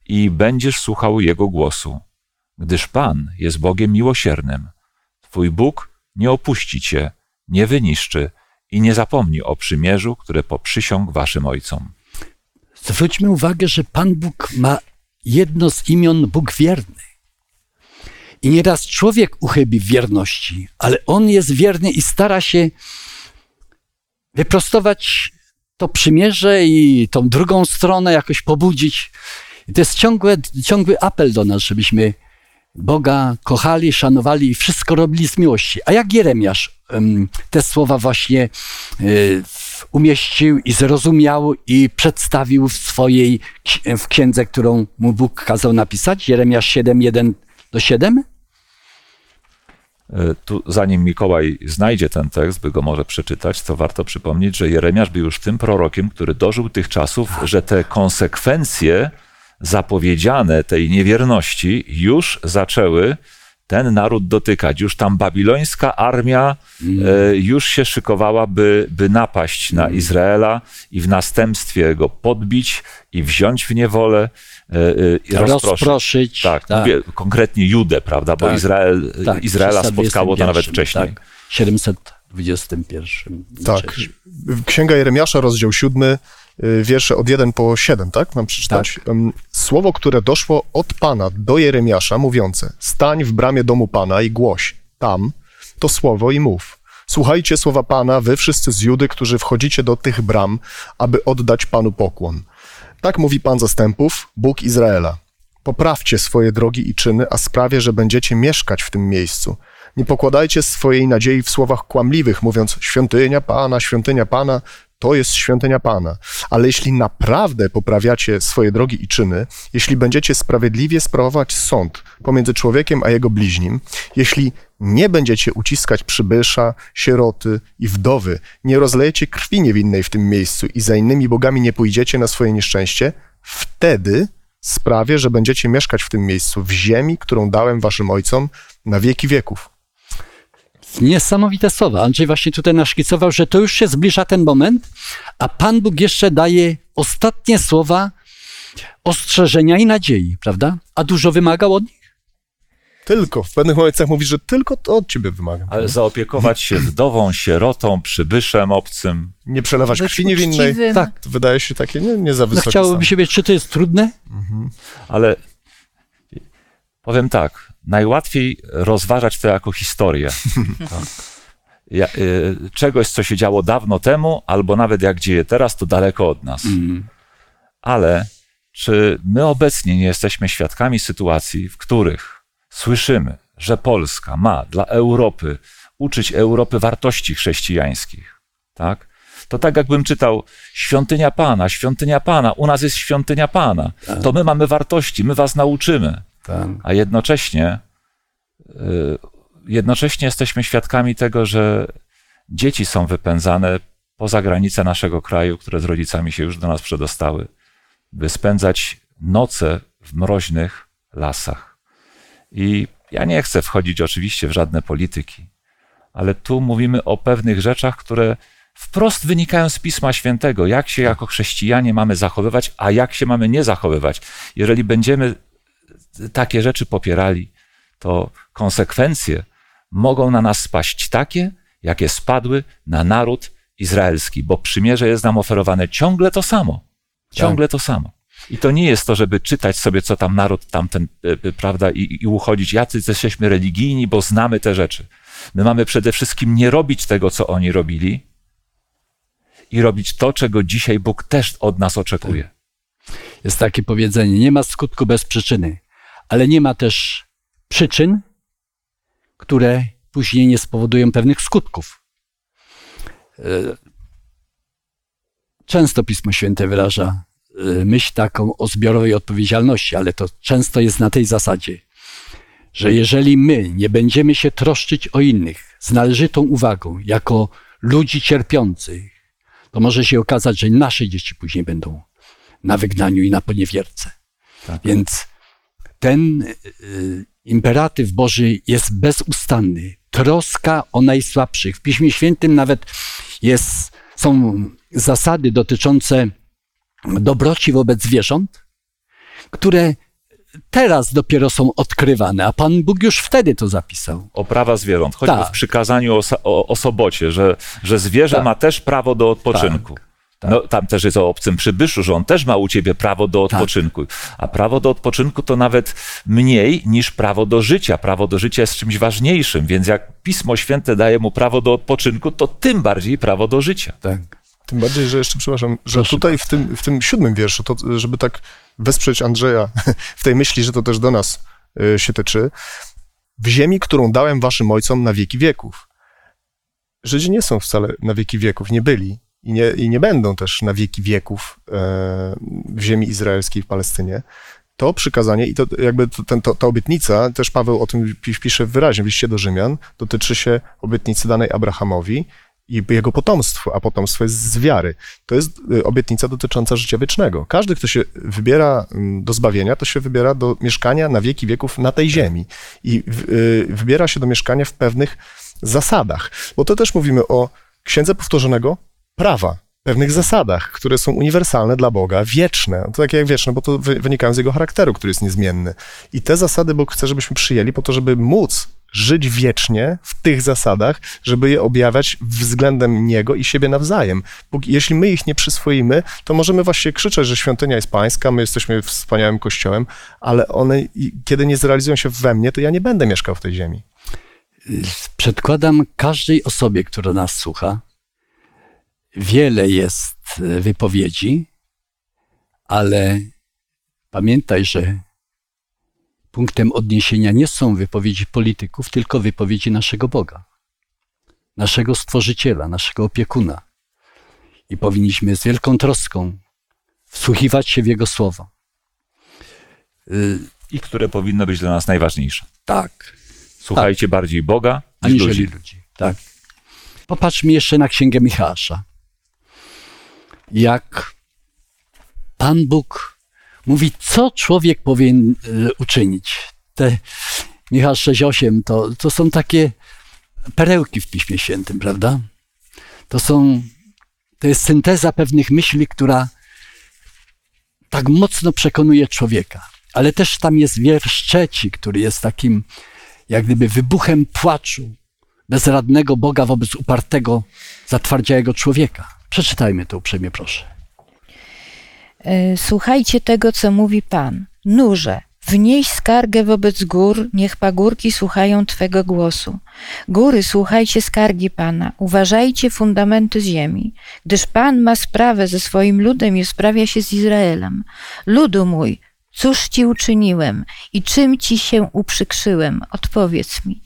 i będziesz słuchał Jego głosu, gdyż Pan jest Bogiem miłosiernym. Twój Bóg nie opuści Cię, nie wyniszczy i nie zapomni o przymierzu, które poprzysiągł Waszym ojcom. Zwróćmy uwagę, że Pan Bóg ma jedno z imion Bóg wierny. I nieraz człowiek uchybi wierności, ale on jest wierny i stara się wyprostować to przymierze i tą drugą stronę jakoś pobudzić. I to jest ciągłe, ciągły apel do nas, żebyśmy Boga kochali, szanowali i wszystko robili z miłości. A jak Jeremiasz em, te słowa właśnie w- umieścił i zrozumiał i przedstawił w swojej w księdze, którą mu Bóg kazał napisać? Jeremiasz 7, 1 do 7? E, Tu, zanim Mikołaj znajdzie ten tekst, by go może przeczytać, to warto przypomnieć, że Jeremiasz był już tym prorokiem, który dożył tych czasów, że te konsekwencje zapowiedziane tej niewierności już zaczęły ten naród dotykać. Już tam babilońska armia e, już się szykowała, by, by napaść na Izraela i w następstwie go podbić i wziąć w niewolę e, e, i rozproszyć. Rozproszyć. Tak, mówię konkretnie Judę, prawda? Bo Tak, Izrael, tak, Izraela spotkało to nawet 321, wcześniej. Tak, 721. Tak. Księga Jeremiasza, rozdział 7, y, wiersze od 1 po 7, tak? Mam przeczytać. Em, Słowo, które doszło od Pana do Jeremiasza, mówiące: Stań w bramie domu Pana i głoś tam to słowo i mów. Słuchajcie słowa Pana, wy wszyscy z Judy, którzy wchodzicie do tych bram, aby oddać Panu pokłon. Tak mówi Pan zastępów, Bóg Izraela. Poprawcie swoje drogi i czyny, a sprawię, że będziecie mieszkać w tym miejscu. Nie pokładajcie swojej nadziei w słowach kłamliwych, mówiąc świątynia Pana, świątynia Pana, to jest świątynia Pana. Ale jeśli naprawdę poprawiacie swoje drogi i czyny, jeśli będziecie sprawiedliwie sprawować sąd pomiędzy człowiekiem a jego bliźnim, jeśli nie będziecie uciskać przybysza, sieroty i wdowy, nie rozlejecie krwi niewinnej w tym miejscu i za innymi bogami nie pójdziecie na swoje nieszczęście, wtedy sprawię, że będziecie mieszkać w tym miejscu, w ziemi, którą dałem waszym ojcom na wieki wieków. Niesamowite słowa. Andrzej właśnie tutaj naszkicował, że to już się zbliża ten moment, a Pan Bóg jeszcze daje ostatnie słowa ostrzeżenia i nadziei, prawda? A dużo wymagał od nich? Tylko, w pewnych momentach mówi, że tylko to od ciebie wymagam. Ale zaopiekować się wdową, sierotą, przybyszem obcym. Nie przelewać krwi niewinnej. Tak. To wydaje się takie nie, nie za No wysokie. chciałoby się wiedzieć, czy to jest trudne? Ale powiem tak, najłatwiej rozważać to jako historię. Ja, y, czegoś, co się działo dawno temu, albo nawet jak dzieje teraz, to daleko od nas. Ale czy my obecnie nie jesteśmy świadkami sytuacji, w których słyszymy, że Polska ma dla Europy uczyć Europy wartości chrześcijańskich? Tak? To tak jakbym czytał świątynia Pana, świątynia Pana, u nas jest świątynia Pana. To my mamy wartości, my was nauczymy. Tak. A jednocześnie, y, jednocześnie jesteśmy świadkami tego, że dzieci są wypędzane poza granice naszego kraju, które z rodzicami się już do nas przedostały, by spędzać noce w mroźnych lasach. I ja nie chcę wchodzić oczywiście w żadne polityki, ale tu mówimy o pewnych rzeczach, które wprost wynikają z Pisma Świętego, jak się jako chrześcijanie mamy zachowywać, a jak się mamy nie zachowywać. Jeżeli będziemy takie rzeczy popierali, to konsekwencje mogą na nas spaść takie, jakie spadły na naród izraelski, bo przymierze jest nam oferowane ciągle to samo. Ciągle to samo. I to nie jest to, żeby czytać sobie, co tam naród tamten, e, e, prawda, i, i uchodzić, jacy jesteśmy religijni, bo znamy te rzeczy. My mamy przede wszystkim nie robić tego, co oni robili i robić to, czego dzisiaj Bóg też od nas oczekuje. Jest takie powiedzenie, nie ma skutku bez przyczyny, ale nie ma też przyczyn, które później nie spowodują pewnych skutków. E, Często Pismo Święte wyraża e, myśl taką o zbiorowej odpowiedzialności, ale to często jest na tej zasadzie, że jeżeli my nie będziemy się troszczyć o innych z należytą uwagą, jako ludzi cierpiących, to może się okazać, że nasze dzieci później będą na wygnaniu i na poniewierce. Więc ten y, imperatyw Boży jest bezustanny. Troska o najsłabszych. W Piśmie Świętym nawet jest, są zasady dotyczące dobroci wobec zwierząt, które teraz dopiero są odkrywane, a Pan Bóg już wtedy to zapisał. o prawa zwierząt, choćby Tak. w przykazaniu o, o, o sobocie, że, że zwierzę Tak. ma też prawo do odpoczynku. Tak. No, tam też jest o obcym przybyszu, że on też ma u ciebie prawo do Tak. odpoczynku. A prawo do odpoczynku to nawet mniej niż prawo do życia. Prawo do życia jest czymś ważniejszym, więc jak Pismo Święte daje mu prawo do odpoczynku, to tym bardziej prawo do życia. Tak. Tym bardziej, że jeszcze, przepraszam, że Proszę tutaj w tym, w tym siódmym wierszu, to, żeby tak wesprzeć Andrzeja w tej myśli, że to też do nas y, się tyczy, w ziemi, którą dałem waszym ojcom na wieki wieków. Żydzi nie są wcale na wieki wieków, nie byli i nie, i nie będą też na wieki wieków e, w ziemi izraelskiej, w Palestynie. To przykazanie i to jakby to, ten, to, ta obietnica, też Paweł o tym pi- pisze wyraźnie w liście do Rzymian, dotyczy się obietnicy danej Abrahamowi i jego potomstwu, a potomstwo jest z wiary. To jest y, obietnica dotycząca życia wiecznego. Każdy, kto się wybiera do zbawienia, to się wybiera do mieszkania na wieki wieków na tej ziemi. I y, wybiera się do mieszkania w pewnych zasadach. Bo to też mówimy o księdze powtórzonego prawa, pewnych zasadach, które są uniwersalne dla Boga, wieczne. To takie jak wieczne, bo to wy- wynikają z jego charakteru, który jest niezmienny. I te zasady Bóg chce, żebyśmy przyjęli po to, żeby móc żyć wiecznie w tych zasadach, żeby je objawiać względem Niego i siebie nawzajem. Jeśli my ich nie przyswoimy, to możemy właśnie krzyczeć, że świątynia jest pańska, my jesteśmy wspaniałym kościołem, ale one, kiedy nie zrealizują się we mnie, to ja nie będę mieszkał w tej ziemi. Przedkładam każdej osobie, która nas słucha, wiele jest e, wypowiedzi, ale pamiętaj, że punktem odniesienia nie są wypowiedzi polityków, tylko wypowiedzi naszego Boga, naszego Stworzyciela, naszego opiekuna. I powinniśmy z wielką troską wsłuchiwać się w Jego słowo. Y, I które powinno być dla nas najważniejsze. Tak, Słuchajcie bardziej Boga niż aniżeli ludzi. ludzi. Tak. Popatrzmy jeszcze na księgę Michała. Jak Pan Bóg mówi, co człowiek powinien e, uczynić. Te Michał 6.8 to, to są takie perełki w Piśmie Świętym, prawda? To są, to jest synteza pewnych myśli, która tak mocno przekonuje człowieka. Ale też tam jest wiersz trzeci, który jest takim jak gdyby wybuchem płaczu bezradnego Boga wobec upartego, zatwardziałego człowieka. Przeczytajmy to uprzejmie, proszę. E, Słuchajcie tego, co mówi Pan. Nurze, wnieś skargę wobec gór, niech pagórki słuchają Twego głosu. Góry, słuchajcie skargi Pana, uważajcie fundamenty ziemi, gdyż Pan ma sprawę ze swoim ludem i sprawia się z Izraelem. Ludu mój, cóż Ci uczyniłem i czym Ci się uprzykrzyłem? Odpowiedz mi.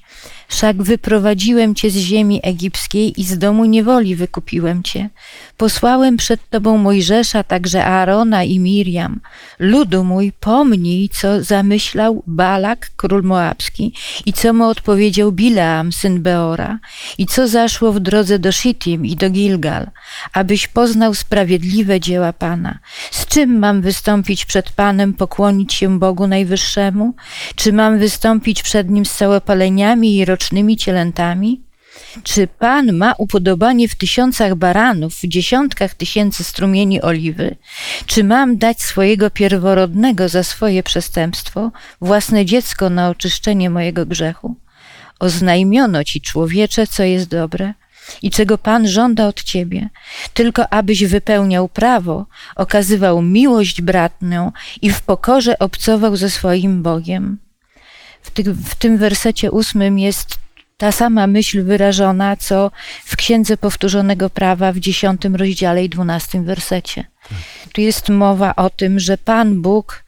Wszak wyprowadziłem cię z ziemi egipskiej i z domu niewoli wykupiłem cię. Posłałem przed tobą Mojżesza, także Aarona i Miriam. Ludu mój, pomnij, co zamyślał Balak, król Moabski, i co mu odpowiedział Bileam, syn Beora, i co zaszło w drodze do Shittim i do Gilgal, abyś poznał sprawiedliwe dzieła Pana. Z czym mam wystąpić przed Panem, pokłonić się Bogu Najwyższemu? Czy mam wystąpić przed Nim z całopaleniami i rocznymi cielętami? Czy Pan ma upodobanie w tysiącach baranów, w dziesiątkach tysięcy strumieni oliwy? Czy mam dać swojego pierworodnego za swoje przestępstwo, własne dziecko na oczyszczenie mojego grzechu? Oznajmiono ci, człowiecze, co jest dobre i czego Pan żąda od ciebie, tylko abyś wypełniał prawo, okazywał miłość bratnią i w pokorze obcował ze swoim Bogiem. W, w tym wersecie ósmym jest ta sama myśl wyrażona, co w Księdze Powtórzonego Prawa w dziesiątym rozdziale i dwunastym wersecie. Tu jest mowa o tym, że Pan Bóg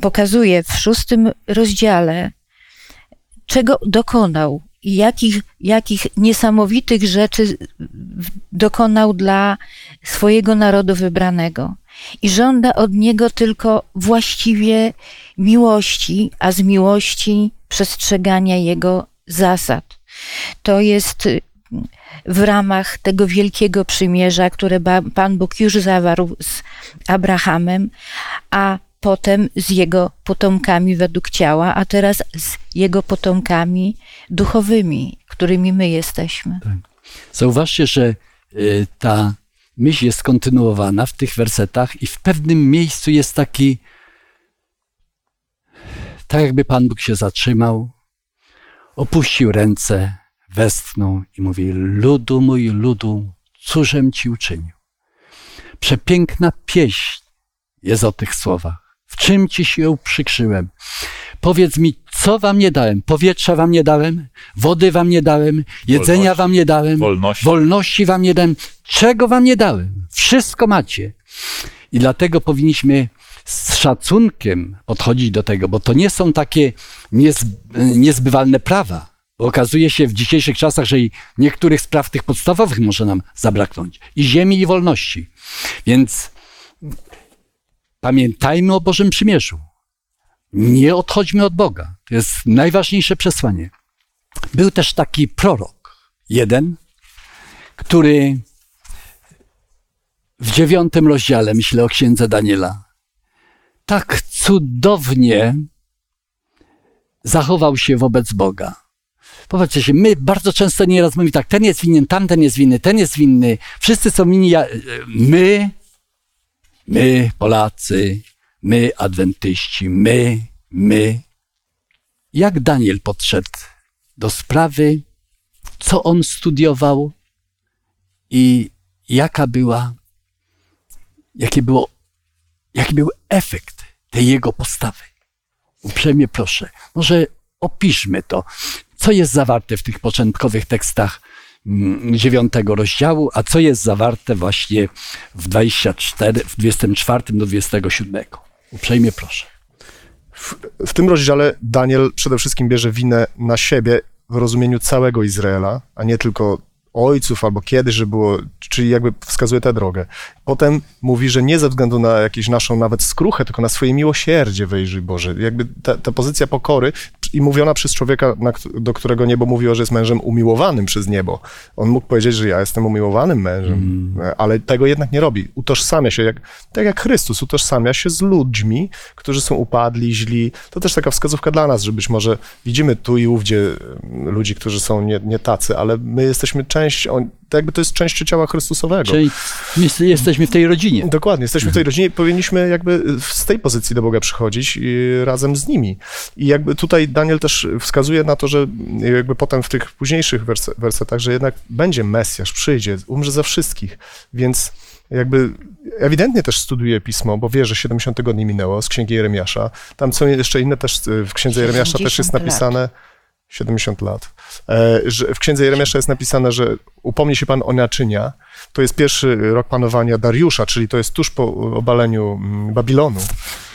pokazuje w szóstym rozdziale, czego dokonał i jakich, jakich niesamowitych rzeczy dokonał dla swojego narodu wybranego. I żąda od niego tylko właściwie miłości, a z miłości przestrzegania jego zasad. To jest w ramach tego wielkiego przymierza, które Pan Bóg już zawarł z Abrahamem, a potem z jego potomkami według ciała, a teraz z jego potomkami duchowymi, którymi my jesteśmy. Tak. Zauważcie, że y, ta myśl jest kontynuowana w tych wersetach i w pewnym miejscu jest taki, tak jakby Pan Bóg się zatrzymał, opuścił ręce, westchnął i mówi: Ludu mój, ludu, cóżem ci uczynił? Przepiękna pieśń jest o tych słowach. W czym ci się uprzykrzyłem? Powiedz mi, co wam nie dałem? Powietrza wam nie dałem? Wody wam nie dałem? Jedzenia wolności, wam nie dałem? Wolności. wolności wam nie dałem? Czego wam nie dałem? Wszystko macie. I dlatego powinniśmy z szacunkiem podchodzić do tego, bo to nie są takie niezbywalne prawa. Bo okazuje się w dzisiejszych czasach, że i niektórych spraw tych podstawowych może nam zabraknąć. I ziemi, i wolności. Więc pamiętajmy o Bożym Przymierzu. Nie odchodźmy od Boga. To jest najważniejsze przesłanie. Był też taki prorok, jeden, który w dziewiątym rozdziale, myślę o księdze Daniela, tak cudownie zachował się wobec Boga. Popatrzcie się, my bardzo często nieraz mówimy tak, ten jest winien, tamten jest winny, ten jest winny, wszyscy są winni, my, my Polacy, my adwentyści, my, my. Jak Daniel podszedł do sprawy, co on studiował i jaka była, jakie było, jaki był efekt tej jego postawy. Uprzejmie proszę, może opiszmy to, co jest zawarte w tych początkowych tekstach mm, dziewiątego rozdziału, a co jest zawarte właśnie w 24, w 24 do 27. Uprzejmie proszę. W, w tym rozdziale Daniel przede wszystkim bierze winę na siebie w rozumieniu całego Izraela, a nie tylko ojców albo kiedyś, że było, czyli jakby wskazuje tę drogę. Potem mówi, że nie ze względu na jakąś naszą nawet skruchę, tylko na swoje miłosierdzie wyjrzyj Boże. Jakby ta, ta pozycja pokory i mówiona przez człowieka, na, do którego niebo mówiło, że jest mężem umiłowanym przez niebo. On mógł powiedzieć, że ja jestem umiłowanym mężem, ale tego jednak nie robi. Utożsamia się, jak, tak jak Chrystus utożsamia się z ludźmi, którzy są upadli, źli. To też taka wskazówka dla nas, że być może widzimy tu i ówdzie ludzi, którzy są nie, nie tacy, ale my jesteśmy część, on, to jakby to jest częścią ciała Chrystusowego. Czyli my jesteśmy w tej rodzinie. Dokładnie, jesteśmy w tej rodzinie i powinniśmy jakby z tej pozycji do Boga przychodzić i razem z nimi. I jakby tutaj Daniel też wskazuje na to, że jakby potem w tych późniejszych werse- wersetach, że jednak będzie Mesjasz, przyjdzie, umrze za wszystkich, więc jakby ewidentnie też studuje Pismo, bo wie, że 70 tygodni minęło z Księgi Jeremiasza. Tam są jeszcze inne też, w Księdze Jeremiasza też jest 70 lat. Napisane 70 lat. E, że w Księdze Jeremiasza jest napisane, że upomni się Pan o naczynia. To jest pierwszy rok panowania Dariusza, czyli to jest tuż po obaleniu mm, Babilonu,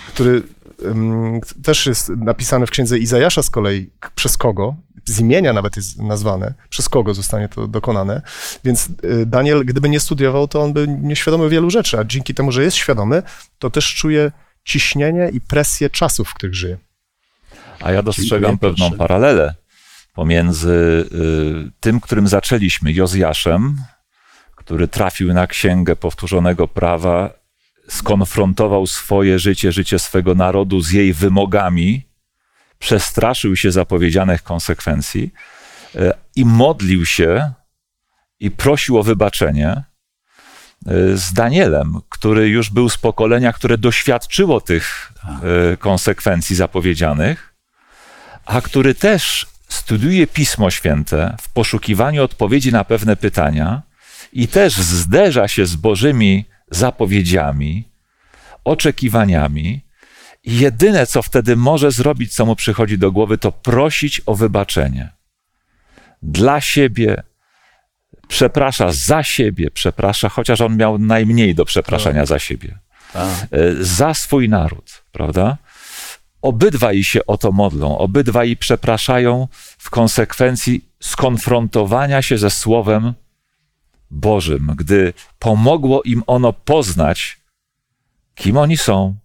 który mm, też jest napisany w Księdze Izajasza z kolei, przez kogo, z imienia nawet jest nazwane, przez kogo zostanie to dokonane. Więc y, Daniel, gdyby nie studiował, to on by nieświadomy wielu rzeczy, a dzięki temu, że jest świadomy, to też czuje ciśnienie i presję czasów, w których żyje. A ja dostrzegam pewną paralelę pomiędzy y, tym, którym zaczęliśmy, Jozjaszem, który trafił na księgę powtórzonego prawa, skonfrontował swoje życie, życie swego narodu z jej wymogami, przestraszył się zapowiedzianych konsekwencji y, i modlił się i prosił o wybaczenie y, z Danielem, który już był z pokolenia, które doświadczyło tych konsekwencji zapowiedzianych, a który też studiuje Pismo Święte w poszukiwaniu odpowiedzi na pewne pytania i też zderza się z Bożymi zapowiedziami, oczekiwaniami. I jedyne, co wtedy może zrobić, co mu przychodzi do głowy, to prosić o wybaczenie. Dla siebie, przeprasza za siebie, przeprasza, chociaż on miał najmniej do przepraszania za siebie Tak. e, za swój naród, prawda? Obydwaj się o to modlą, obydwaj przepraszają w konsekwencji skonfrontowania się ze Słowem Bożym, gdy pomogło im ono poznać, kim oni są,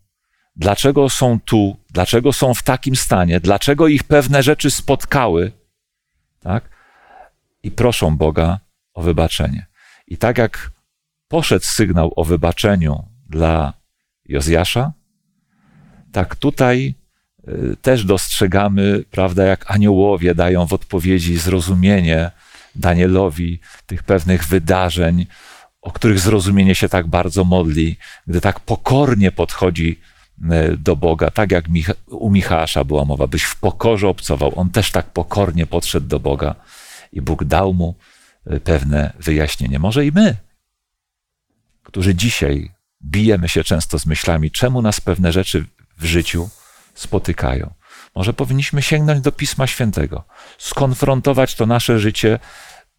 dlaczego są tu, dlaczego są w takim stanie, dlaczego ich pewne rzeczy spotkały, tak? I proszą Boga o wybaczenie. I tak jak poszedł sygnał o wybaczeniu dla Jozjasza, tak tutaj też dostrzegamy, prawda, jak aniołowie dają w odpowiedzi zrozumienie Danielowi tych pewnych wydarzeń, o których zrozumienie się tak bardzo modli, gdy tak pokornie podchodzi y, do Boga, tak jak u Michała była mowa, byś w pokorze obcował. On też tak pokornie podszedł do Boga i Bóg dał mu y, pewne wyjaśnienie. Może i my, którzy dzisiaj bijemy się często z myślami, czemu nas pewne rzeczy w życiu spotykają. Może powinniśmy sięgnąć do Pisma Świętego, skonfrontować to nasze życie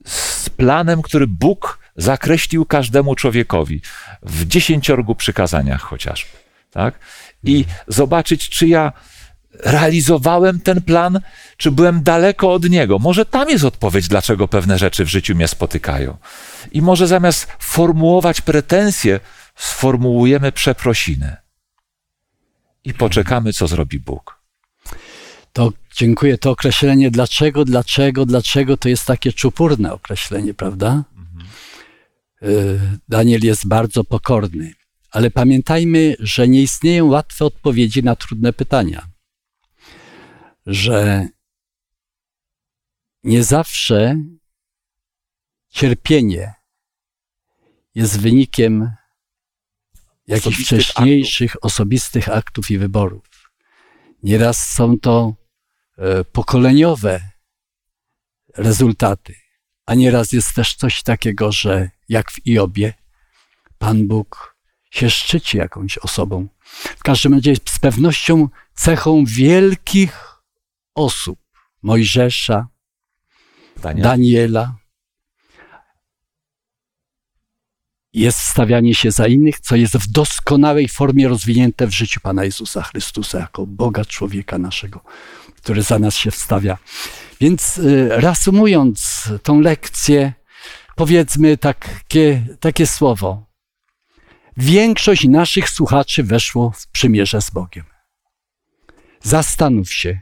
z planem, który Bóg zakreślił każdemu człowiekowi w dziesięciorgu przykazaniach chociażby. Tak? I zobaczyć, czy ja realizowałem ten plan, czy byłem daleko od niego. Może tam jest odpowiedź, dlaczego pewne rzeczy w życiu mnie spotykają. I może zamiast formułować pretensje, sformułujemy przeprosiny. I poczekamy, co zrobi Bóg. To dziękuję. To określenie dlaczego, dlaczego, dlaczego to jest takie czupurne określenie, prawda? Y, Daniel jest bardzo pokorny, ale pamiętajmy, że nie istnieją łatwe odpowiedzi na trudne pytania. Że nie zawsze cierpienie jest wynikiem jakichś wcześniejszych osobistych aktów i wyborów. Nieraz są to e, pokoleniowe rezultaty, a nieraz jest też coś takiego, że jak w Iobie, Pan Bóg się szczyci jakąś osobą. W każdym razie z pewnością cechą wielkich osób, Mojżesza, Daniel? Daniela, jest stawianie się za innych, co jest w doskonałej formie rozwinięte w życiu Pana Jezusa Chrystusa, jako Boga człowieka naszego, który za nas się wstawia. Więc y, reasumując tą lekcję, powiedzmy takie, takie słowo. Większość naszych słuchaczy weszło w przymierze z Bogiem. Zastanów się,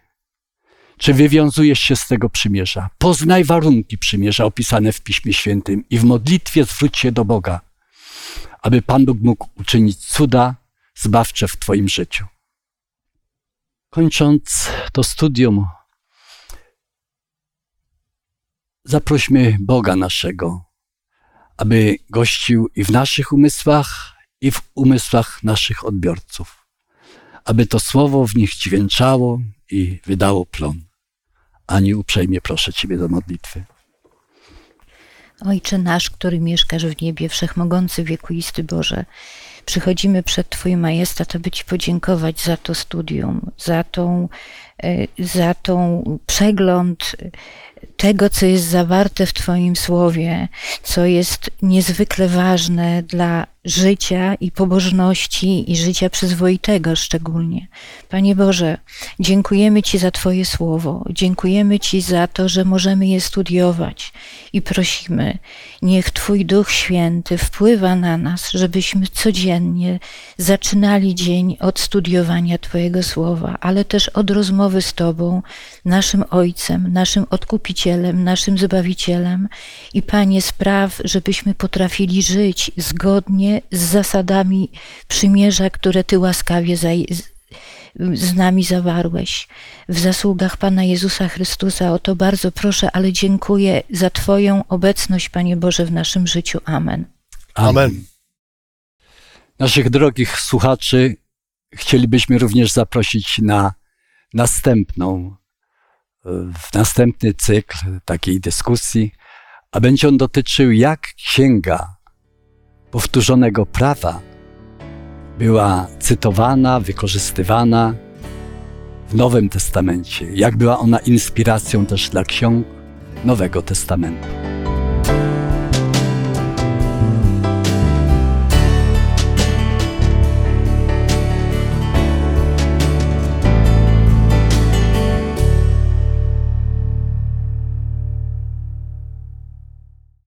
czy wywiązujesz się z tego przymierza. Poznaj warunki przymierza opisane w Piśmie Świętym i w modlitwie zwróć się do Boga, aby Pan Bóg mógł uczynić cuda zbawcze w Twoim życiu. Kończąc to studium, zaprośmy Boga naszego, aby gościł i w naszych umysłach, i w umysłach naszych odbiorców, aby to słowo w nich dźwięczało i wydało plon. Ani uprzejmie proszę Ciebie do modlitwy. Ojcze nasz, który mieszkasz w niebie, wszechmogący wiekuisty Boże, przychodzimy przed Twój majestat, aby Ci podziękować za to studium, za tą, e, za tą przegląd tego, co jest zawarte w Twoim słowie, co jest niezwykle ważne dla życia i pobożności i życia przyzwoitego szczególnie. Panie Boże, dziękujemy Ci za Twoje słowo, dziękujemy Ci za to, że możemy je studiować. I prosimy, niech Twój Duch Święty wpływa na nas, żebyśmy codziennie zaczynali dzień od studiowania Twojego słowa, ale też od rozmowy z Tobą, naszym Ojcem, naszym Odkupicielem, naszym Zbawicielem. I Panie spraw, żebyśmy potrafili żyć zgodnie z zasadami przymierza, które Ty łaskawie z- nami zawarłeś. W zasługach Pana Jezusa Chrystusa o to bardzo proszę, ale dziękuję za Twoją obecność, Panie Boże, w naszym życiu. Amen. Amen. Naszych drogich słuchaczy chcielibyśmy również zaprosić na następną, w następny cykl takiej dyskusji, a będzie on dotyczył, jak księga powtórzonego prawa była cytowana, wykorzystywana w Nowym Testamencie, jak była ona inspiracją też dla ksiąg Nowego Testamentu.